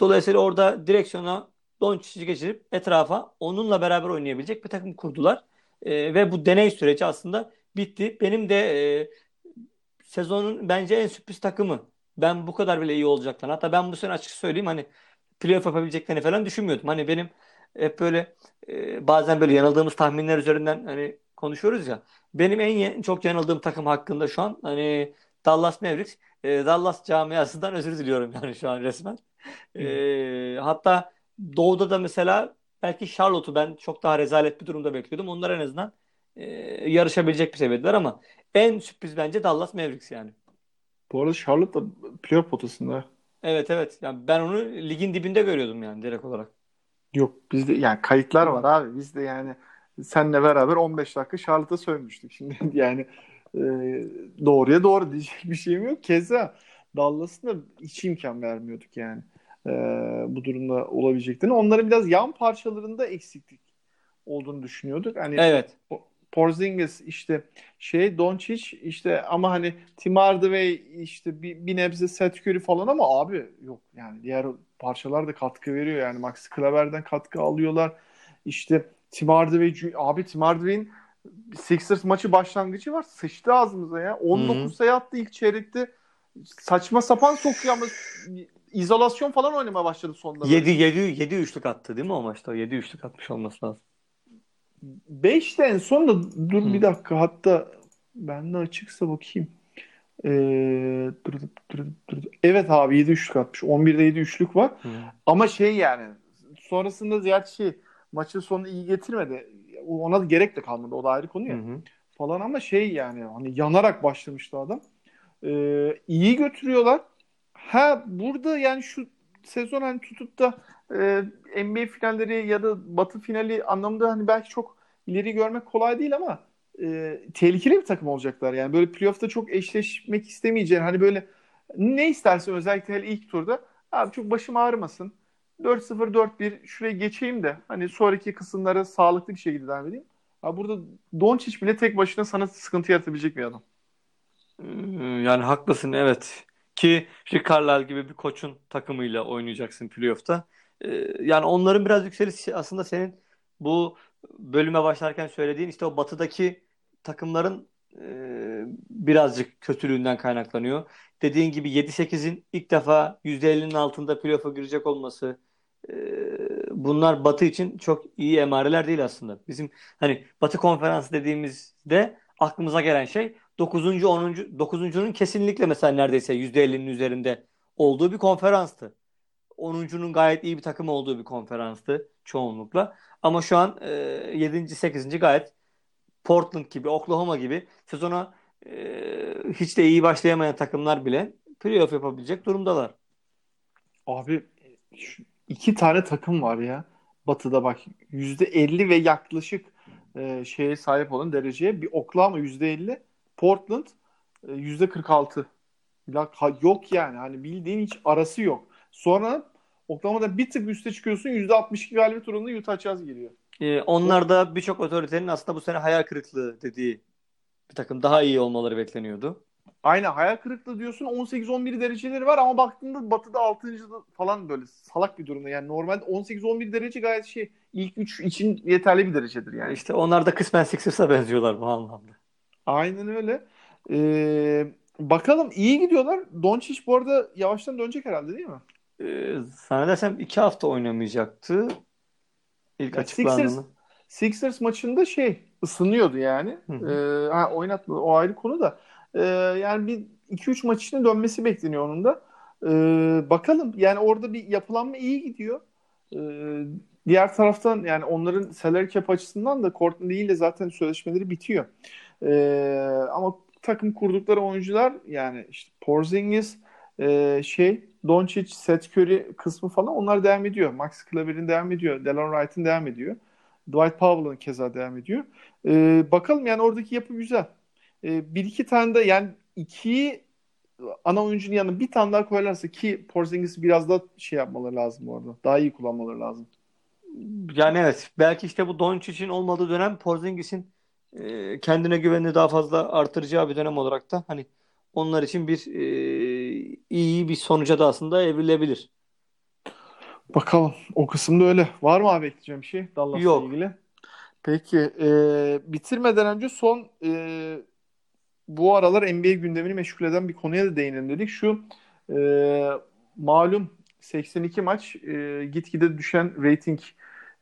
dolayısıyla orada direksiyona Doncic'i geçirip etrafa onunla beraber oynayabilecek bir takım kurdular. E, ve bu deney süreci aslında bitti. Benim de e, sezonun bence en sürpriz takımı. Ben bu kadar bile iyi olacaklar. Hatta ben bu sene açık söyleyeyim hani playoff yapabileceklerini falan düşünmüyordum. Hani benim hep böyle e, bazen böyle yanıldığımız tahminler üzerinden hani konuşuyoruz ya. Benim en çok yanıldığım takım hakkında şu an hani Dallas Mavericks. E, Dallas camiasından özür diliyorum yani şu an resmen. E, hatta Doğu'da da mesela belki Charlotte'u ben çok daha rezalet bir durumda bekliyordum. Onlar en azından e, yarışabilecek bir seviyedeler ama en sürpriz bence Dallas Mavericks yani. Bu arada Charlotte da playoff potasında. Evet evet. Yani ben onu ligin dibinde görüyordum yani direkt olarak. Yok bizde yani kayıtlar var abi. Biz de yani senle beraber 15 dakika Charlotte'a sövmüştük. Şimdi yani e, doğruya doğru diyecek bir şeyim yok. Keza Dallas'ın da hiç imkan vermiyorduk yani. E, bu durumda olabileceklerini. Onların biraz yan parçalarında eksiklik olduğunu düşünüyorduk. Hani evet. Porzingis işte şey Doncic işte ama hani Tim Hardaway işte bir, bir nebze Seth Curry falan ama abi yok yani diğer parçalar da katkı veriyor yani Max Kleber'den katkı alıyorlar. İşte Tim Hardaway abi Tim Hardaway'in Sixers maçı başlangıcı var. Sıçtı ağzımıza ya. 19 Hı-hı. sayı attı ilk çeyrekte. Saçma sapan sokuyor ama izolasyon falan oynamaya başladı sonunda. 7 7 7 üçlük attı değil mi o maçta? 7 üçlük atmış olması lazım. 5'te en son da dur Hı. bir dakika hatta bende açıksa bakayım. Ee, dur, dur, dur. Evet abi 7 üçlük atmış. 11'de 7 üçlük var. Hı. Ama şey yani sonrasında Ziyad şey maçın sonunu iyi getirmedi. Ona da gerek de kalmadı. O da ayrı konu ya. Hı hı. Falan ama şey yani hani yanarak başlamıştı adam. Ee, iyi götürüyorlar. Ha burada yani şu sezon hani tutup da e, NBA finalleri ya da Batı finali anlamında hani belki çok ileri görmek kolay değil ama e, tehlikeli bir takım olacaklar. Yani böyle playoff'ta çok eşleşmek istemeyeceğin hani böyle ne istersen özellikle hele ilk turda abi çok başım ağrımasın. 4-0 4-1 şuraya geçeyim de hani sonraki kısımlara sağlıklı bir şekilde devam edeyim. Abi burada Doncic bile tek başına sana sıkıntı yaratabilecek bir adam. Hmm, yani haklısın evet. Ki Rick Carlisle gibi bir koçun takımıyla oynayacaksın playoff'ta. Ee, yani onların biraz yükselişi aslında senin bu bölüme başlarken söylediğin işte o batıdaki takımların e, birazcık kötülüğünden kaynaklanıyor. Dediğin gibi 7-8'in ilk defa %50'nin altında playoff'a girecek olması e, bunlar Batı için çok iyi emareler değil aslında. Bizim hani Batı konferansı dediğimizde aklımıza gelen şey 9. 10. 9.'unun kesinlikle mesela neredeyse %50'nin üzerinde olduğu bir konferanstı. 10.'unun gayet iyi bir takım olduğu bir konferanstı çoğunlukla. Ama şu an e, 7. 8. gayet Portland gibi, Oklahoma gibi sezona e, hiç de iyi başlayamayan takımlar bile playoff yapabilecek durumdalar. Abi iki tane takım var ya. Batı'da bak %50 ve yaklaşık e, şeye sahip olan dereceye bir Oklahoma %50, Portland e, %46. Yok yani hani bildiğin hiç arası yok. Sonra Oklahoma'da bir tık üste çıkıyorsun %62 galibiyet oranında Utah Jazz geliyor. Ee, onlar da birçok otoritenin aslında bu sene hayal kırıklığı dediği bir takım daha iyi olmaları bekleniyordu. Aynen hayal kırıklığı diyorsun 18-11 dereceleri var ama baktığında batıda 6. falan böyle salak bir durumda. Yani normalde 18-11 derece gayet şey ilk 3 için yeterli bir derecedir yani. İşte onlar da kısmen Sixers'a benziyorlar bu anlamda. Aynen öyle. Ee, bakalım iyi gidiyorlar. Doncic bu arada yavaştan dönecek herhalde değil mi? Ee, zannedersem iki hafta oynamayacaktı. İlk Ya açıklandığında. Sixers, Sixers maçında şey ısınıyordu yani. Hı hı. Ha, oynatmadı o ayrı konu da. Ee, yani bir 2-3 maç içinde dönmesi bekleniyor onun da. Ee, bakalım yani orada bir yapılanma iyi gidiyor. Ee, diğer taraftan yani onların salary cap açısından da Courtney ile zaten sözleşmeleri bitiyor. Ee, ama takım kurdukları oyuncular yani işte Porzingis, e, şey Doncic, Seth Curry kısmı falan onlar devam ediyor. Max Kleber'in devam ediyor. Delon Wright'ın devam ediyor. Dwight Powell'ın keza devam ediyor. Ee, bakalım yani oradaki yapı güzel. Ee, bir iki tane de yani iki ana oyuncunun yanına bir tane daha koyarlarsa ki Porzingis'i biraz daha şey yapmaları lazım orada. Daha iyi kullanmaları lazım. Yani evet. Belki işte bu Doncic'in olmadığı dönem Porzingis'in e, kendine güvenini daha fazla artıracağı bir dönem olarak da hani onlar için bir e, iyi bir sonuca da aslında evrilebilir. Bakalım. O kısımda öyle. Var mı abi ekleyeceğim bir şey Dallas'la Yok. ilgili? Peki. e, bitirmeden önce son e, bu aralar NBA gündemini meşgul eden bir konuya da değinelim dedik. Şu e, malum 82 maç e, gitgide düşen rating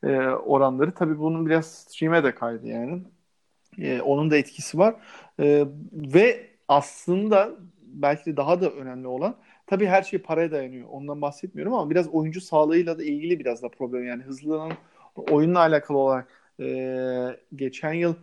e, oranları. Tabii bunun biraz stream'e de kaydı yani. E, onun da etkisi var. E, ve aslında belki de daha da önemli olan tabii her şey paraya dayanıyor. Ondan bahsetmiyorum ama biraz oyuncu sağlığıyla da ilgili biraz da problem. Yani hızlanan oyunla alakalı olarak e, geçen yıl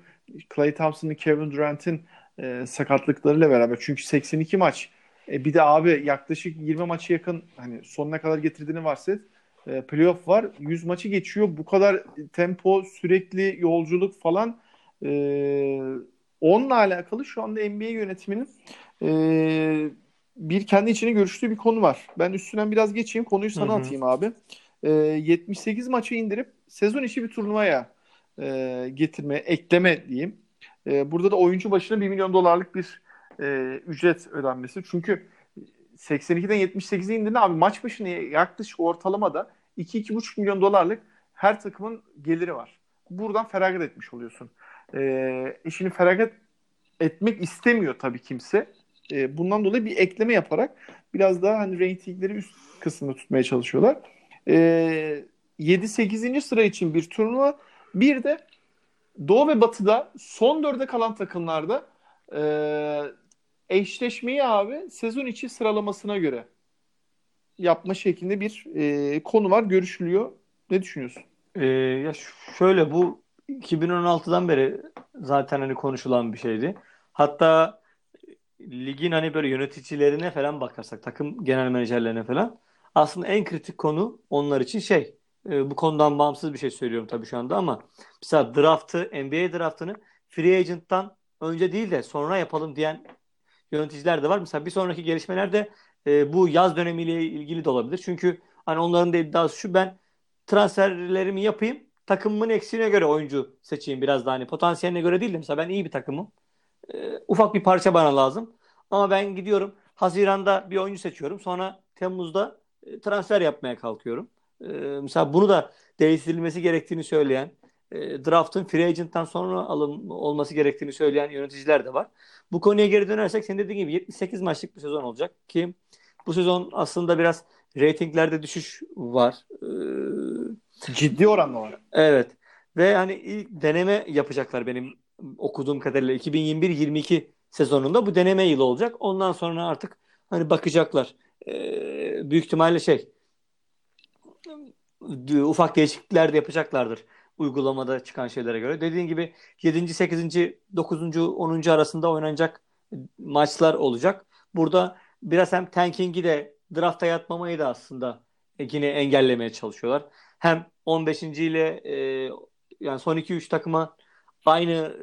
Klay Thompson'ın, Kevin Durant'in e, sakatlıklarıyla beraber. Çünkü 82 maç. E, bir de abi yaklaşık 20 maçı yakın hani sonuna kadar getirdiğini varsa e, playoff var. 100 maçı geçiyor. Bu kadar tempo, sürekli yolculuk falan e, onunla alakalı şu anda NBA yönetiminin e, bir kendi içine görüştüğü bir konu var. Ben üstünden biraz geçeyim. Konuyu sana Hı hı. atayım abi. E, 78 maçı indirip sezon içi bir turnuvaya e, getirme, ekleme diyeyim. E, burada da oyuncu başına 1 milyon dolarlık bir e, ücret ödenmesi. Çünkü 82'den 78'e indiğinde abi maç başına yaklaşık ortalamada 2-2,5 milyon dolarlık her takımın geliri var. Buradan feragat etmiş oluyorsun. E, işini feragat etmek istemiyor tabii kimse. E, bundan dolayı bir ekleme yaparak biraz daha hani reytingleri üst kısmında tutmaya çalışıyorlar. E, 7-8. sıra için bir turnuva. Bir de Doğu ve Batı'da son dörde kalan takımlarda e, eşleşmeyi abi sezon içi sıralamasına göre yapma şeklinde bir e, konu var. Görüşülüyor. Ne düşünüyorsun? Ee, ya şöyle bu 2016'dan beri zaten hani konuşulan bir şeydi. Hatta ligin hani böyle yöneticilerine falan bakarsak takım genel menajerlerine falan aslında en kritik konu onlar için şey e, bu konudan bağımsız bir şey söylüyorum tabii şu anda ama mesela draftı NBA draftını free agent'tan önce değil de sonra yapalım diyen yöneticiler de var. Mesela bir sonraki gelişmeler de e, bu yaz dönemiyle ilgili de olabilir. Çünkü hani onların da iddiası şu ben transferlerimi yapayım takımımın eksiğine göre oyuncu seçeyim biraz daha hani potansiyeline göre değil de mesela ben iyi bir takımım. E, ufak bir parça bana lazım. Ama ben gidiyorum Haziran'da bir oyuncu seçiyorum. Sonra Temmuz'da e, transfer yapmaya kalkıyorum. E, mesela bunu da değiştirilmesi gerektiğini söyleyen, e, draft'ın free agent'tan sonra alım olması gerektiğini söyleyen yöneticiler de var. Bu konuya geri dönersek senin dediğin gibi 78 maçlık bir sezon olacak ki bu sezon aslında biraz reytinglerde düşüş var. Ee, Ciddi oranda var. Evet. Ve hani ilk deneme yapacaklar benim okuduğum kadarıyla 2021-22 sezonunda bu deneme yılı olacak. Ondan sonra artık hani bakacaklar. Ee, büyük ihtimalle şey ufak değişiklikler de yapacaklardır uygulamada çıkan şeylere göre. Dediğin gibi 7. 8. 9. 10. arasında oynanacak maçlar olacak. Burada biraz hem tanking'i de drafta yatmamayı da aslında yine engellemeye çalışıyorlar. Hem 15. ile e, yani son 2-3 takıma aynı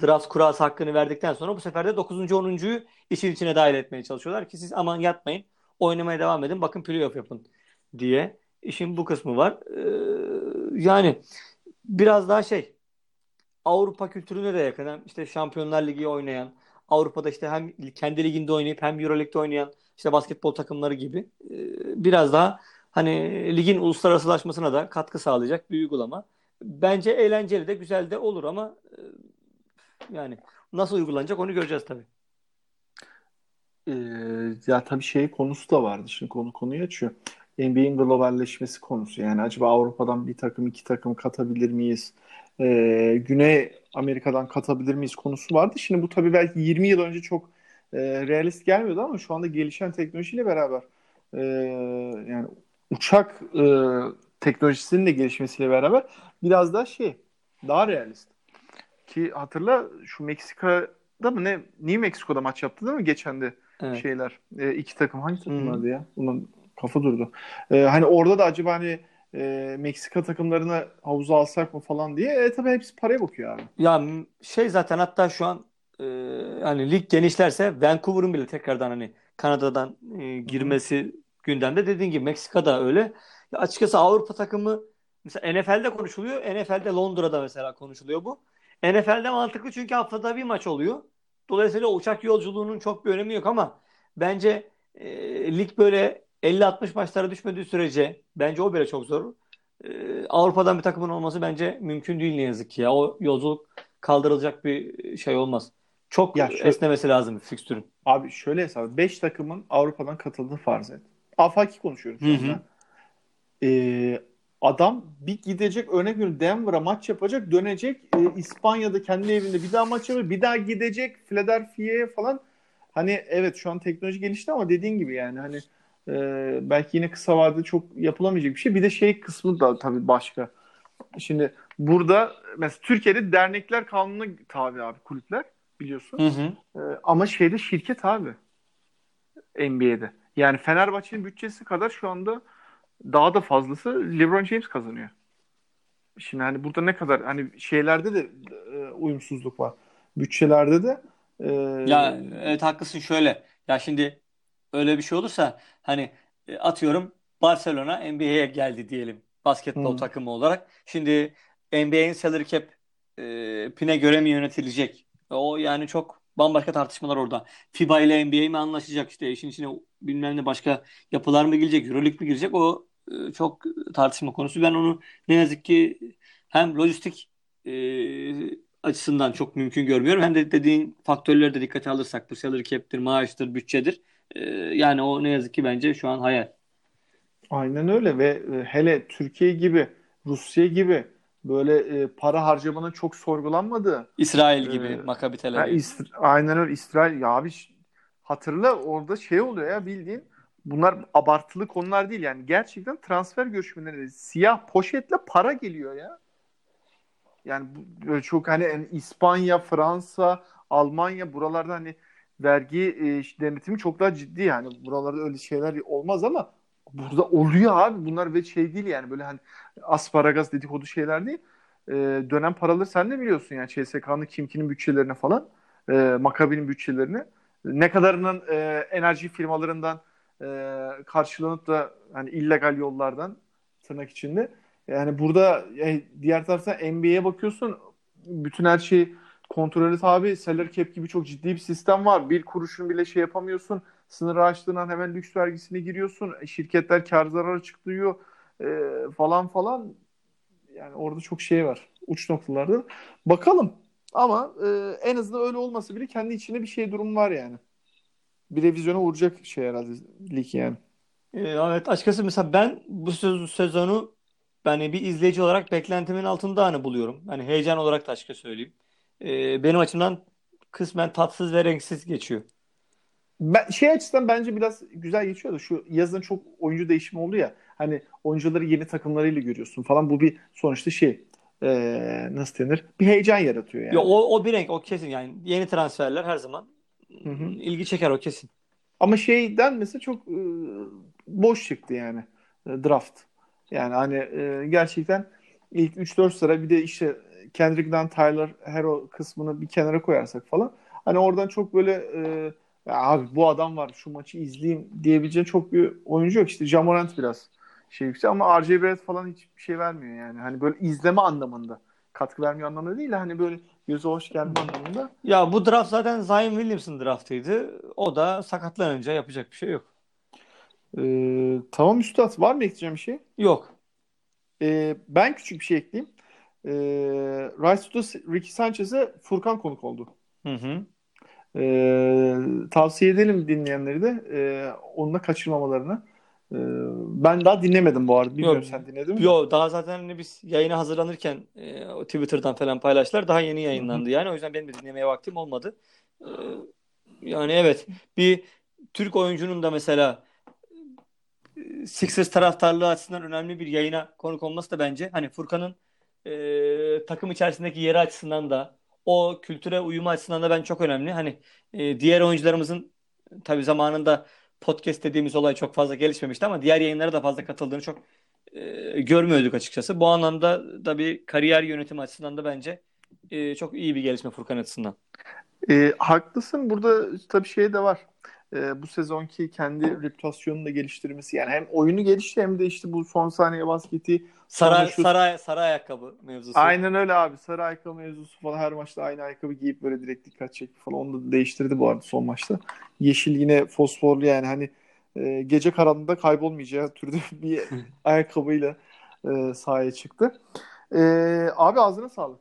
draft kurası hakkını verdikten sonra bu sefer de 9. 10.yu işin içine dahil etmeye çalışıyorlar ki siz aman yatmayın oynamaya devam edin bakın playoff yapın diye. İşin bu kısmı var. Ee, yani biraz daha şey Avrupa kültürüne de yakın. Hem işte Şampiyonlar Ligi oynayan, Avrupa'da işte hem kendi liginde oynayıp hem Euroleague'de oynayan işte basketbol takımları gibi ee, biraz daha hani ligin uluslararasılaşmasına da katkı sağlayacak bir uygulama. Bence eğlenceli de güzel de olur ama e, yani nasıl uygulanacak onu göreceğiz tabii. Ee, ya tabii şey konusu da vardı. Şimdi konu konuyu açıyor. NBA'in globalleşmesi konusu. Yani acaba Avrupa'dan bir takım iki takım katabilir miyiz? Ee, Güney Amerika'dan katabilir miyiz konusu vardı. Şimdi bu tabii belki 20 yıl önce çok e, realist gelmiyordu ama şu anda gelişen teknolojiyle beraber e, yani uçak e, teknolojisinin de gelişmesiyle beraber biraz daha şey daha realist. Ki hatırla şu Meksika'da mı ne New Mexico'da maç yaptı değil mi geçen de Evet. şeyler e, iki takım hangi Hı. takımlardı ya? Bunun kafa durdu. E, hani orada da acaba hani e, Meksika takımlarına havuza alsak mı falan diye. E tabii hepsi paraya bakıyor abi. Ya şey zaten hatta şu an e, hani lig genişlerse Vancouver'ın bile tekrardan hani Kanada'dan e, girmesi gündemde. Dediğin gibi Meksika'da öyle. Ya açıkçası Avrupa takımı mesela NFL'de konuşuluyor. NFL'de Londra'da mesela konuşuluyor bu. NFL'de mantıklı çünkü haftada bir maç oluyor. Dolayısıyla uçak yolculuğunun çok bir önemi yok ama bence e, lig böyle 50-60 maçlara düşmediği sürece bence o bile çok zor. E, Avrupa'dan bir takımın olması bence mümkün değil ne yazık ki ya. O yolculuk kaldırılacak bir şey olmaz. Çok Ya şu- esnemesi lazım fikstürün. Abi şöyle hesap 5 takımın Avrupa'dan katıldığı farz et. Afaki konuşuyorum şu Hı hı. E, adam bir gidecek örnek veriyorum Denver'a maç yapacak dönecek e, İspanya'da kendi evinde bir daha maç yapacak bir daha gidecek Philadelphia'ya falan. Hani evet şu an teknoloji gelişti ama dediğin gibi yani hani e, belki yine kısa vadede çok yapılamayacak bir şey. Bir de şey kısmı da tabii başka. Şimdi burada mesela Türkiye'de dernekler kanununa tabi abi kulüpler biliyorsun. Hı hı. Ee, ama şeyde şirket abi NBA'de. Yani Fenerbahçe'nin bütçesi kadar şu anda daha da fazlası LeBron James kazanıyor. Şimdi hani burada ne kadar hani şeylerde de e, uyumsuzluk var. Bütçelerde de e, Ya evet haklısın şöyle. Ya şimdi öyle bir şey olursa hani e, atıyorum Barcelona NBA'ye geldi diyelim basketbol Hı. takımı olarak. Şimdi NBA'in salary cap e, pine göre mi yönetilecek? O yani çok bambaşka tartışmalar orada. FIBA ile NBA mi anlaşacak işte işin içine bilmem ne başka yapılar mı girecek, EuroLeague mi girecek? O e, çok tartışma konusu. Ben onu ne yazık ki hem lojistik e, açısından çok mümkün görmüyorum. Hem de dediğin faktörleri de dikkate alırsak bu salary cap'tir, maaştır, bütçedir. Ee, yani o ne yazık ki bence şu an hayal. aynen öyle ve e, hele Türkiye gibi Rusya gibi böyle e, para harcamanın çok sorgulanmadığı İsrail gibi, Ee, Maccabi Tel Aviv. İsra- aynen öyle İsrail ya abi hatırla orada şey oluyor ya bildiğin bunlar abartılı konular değil yani gerçekten transfer görüşmeleri siyah poşetle para geliyor ya. Yani böyle çok hani yani İspanya, Fransa, Almanya buralarda hani vergi e, denetimi çok daha ciddi yani buralarda öyle şeyler olmaz ama burada oluyor abi. Bunlar ve şey değil yani. Böyle hani asparagas dedikodu şeyler değil. E, dönem paraları sen de biliyorsun yani. CSK'nın Kimki'nin bütçelerine falan. E, Maccabi'nin bütçelerine. Ne kadarının e, enerji firmalarından e, karşılanıp da hani illegal yollardan tırnak içinde. Yani burada e, diğer taraftan NBA'ye bakıyorsun. Bütün her şey kontrolü tabi salary cap gibi çok ciddi bir sistem var. Bir kuruşun bile şey yapamıyorsun. Sınırı aştığın an hemen lüks vergisine giriyorsun. E, Şirketler kar zarar açıklıyor e, falan falan. Yani orada çok şey var. Uç noktalarda. Bakalım. Ama e, en azından öyle olması bile kendi içinde bir şey durum var yani. Bir revizyona uğrayacak şey herhalde lig yani. Ee, evet açıkçası mesela ben bu sezonu yani bir izleyici olarak beklentimin altında hani buluyorum. Hani heyecan olarak da açıkça söyleyeyim. Ee, benim açımdan kısmen tatsız ve renksiz geçiyor. Ben, şey açısından bence biraz güzel geçiyor da şu yazın çok oyuncu değişimi oldu ya. Hani oyuncuları yeni takımlarıyla görüyorsun falan. Bu bir sonuçta şey e, nasıl denir? Bir heyecan yaratıyor yani. Ya o, o bir renk o kesin yani yeni transferler her zaman Hı hı. ilgi çeker o kesin. Ama şeyden mesela çok e, boş çıktı yani e, draft. Yani hani e, gerçekten ilk 3-4 sıra bir de işte Kendrick Nunn, Tyler Hero kısmını bir kenara koyarsak falan. Hani oradan çok böyle e, ya abi bu adam var şu maçı izleyeyim diyebileceğin çok bir oyuncu yok. İşte Ja Morant biraz şey yüksek ama RJ Barrett falan hiçbir şey vermiyor yani. Hani böyle izleme anlamında. Katkı vermiyor anlamında değil de hani böyle göze hoş gelme anlamında. Ya bu draft zaten Zion Williamson draftıydı. O da sakatlanınca yapacak bir şey yok. E, tamam Üstad var mı ekleyeceğim bir şey? Yok. Ee, ben küçük bir şey ekleyeyim. Ee, Rice Ricky Sanchez'e Furkan konuk oldu Hı hı. Ee, tavsiye edelim dinleyenleri de e, onu da kaçırmamalarını. Ee, ben daha dinlemedim bu arada. Bilmiyorum Yok, sen dinledin mi? Yo daha zaten hani biz yayına hazırlanırken e, o Twitter'dan falan paylaştılar. Daha yeni yayınlandı yani. O yüzden benim de dinlemeye vaktim olmadı. E, yani evet bir Türk oyuncunun da mesela e, Sixers taraftarlığı açısından önemli bir yayına konuk olması da bence hani Furkan'ın e, takım içerisindeki yeri açısından da o kültüre uyumu açısından da ben çok önemli. Hani e, diğer oyuncularımızın tabii zamanında podcast dediğimiz olay çok fazla gelişmemişti ama diğer yayınlara da fazla katıldığını çok e, görmüyorduk açıkçası. Bu anlamda da bir kariyer yönetimi açısından da bence e, çok iyi bir gelişme Furkan açısından. E, haklısın. Burada tabii şey de var. E, bu sezonki kendi reputasyonunu da geliştirmesi. Yani hem oyunu gelişti hem de işte bu son saniye basketi Sarı, şu... sarı, sarı ayakkabı mevzusu. Aynen öyle abi. Sarı ayakkabı mevzusu falan her maçta aynı ayakkabı giyip böyle direkt dikkat çekti falan. Onu da değiştirdi bu arada son maçta. Yeşil yine fosforlu yani hani e, gece karanlığında kaybolmayacağı türde bir ayakkabıyla e, sahaya çıktı. E, abi ağzına sağlık.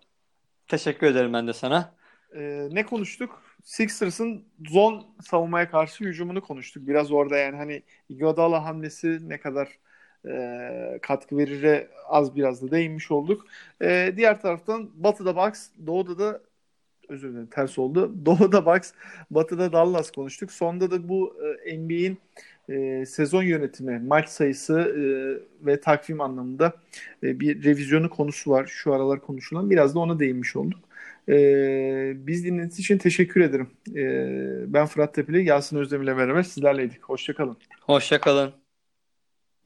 Teşekkür ederim ben de sana. E, ne konuştuk? Sixers'ın zone savunmaya karşı hücumunu konuştuk. Biraz orada yani hani Iguodala hamlesi ne kadar e, katkı verir az biraz da değinmiş olduk. E, diğer taraftan Batı'da Bucks, Doğu'da da özür dilerim ters oldu. Doğu'da Bucks, Batı'da Dallas konuştuk. Sonda da bu e, NBA'in e, sezon yönetimi, maç sayısı e, ve takvim anlamında e, bir revizyonu konusu var. Şu aralar konuşulan. Biraz da ona değinmiş olduk. E, biz dinlediğiniz için teşekkür ederim. E, ben Fırat Tepeli, Yasin Özdemir beraber sizlerleydik. Hoşçakalın. Hoşçakalın.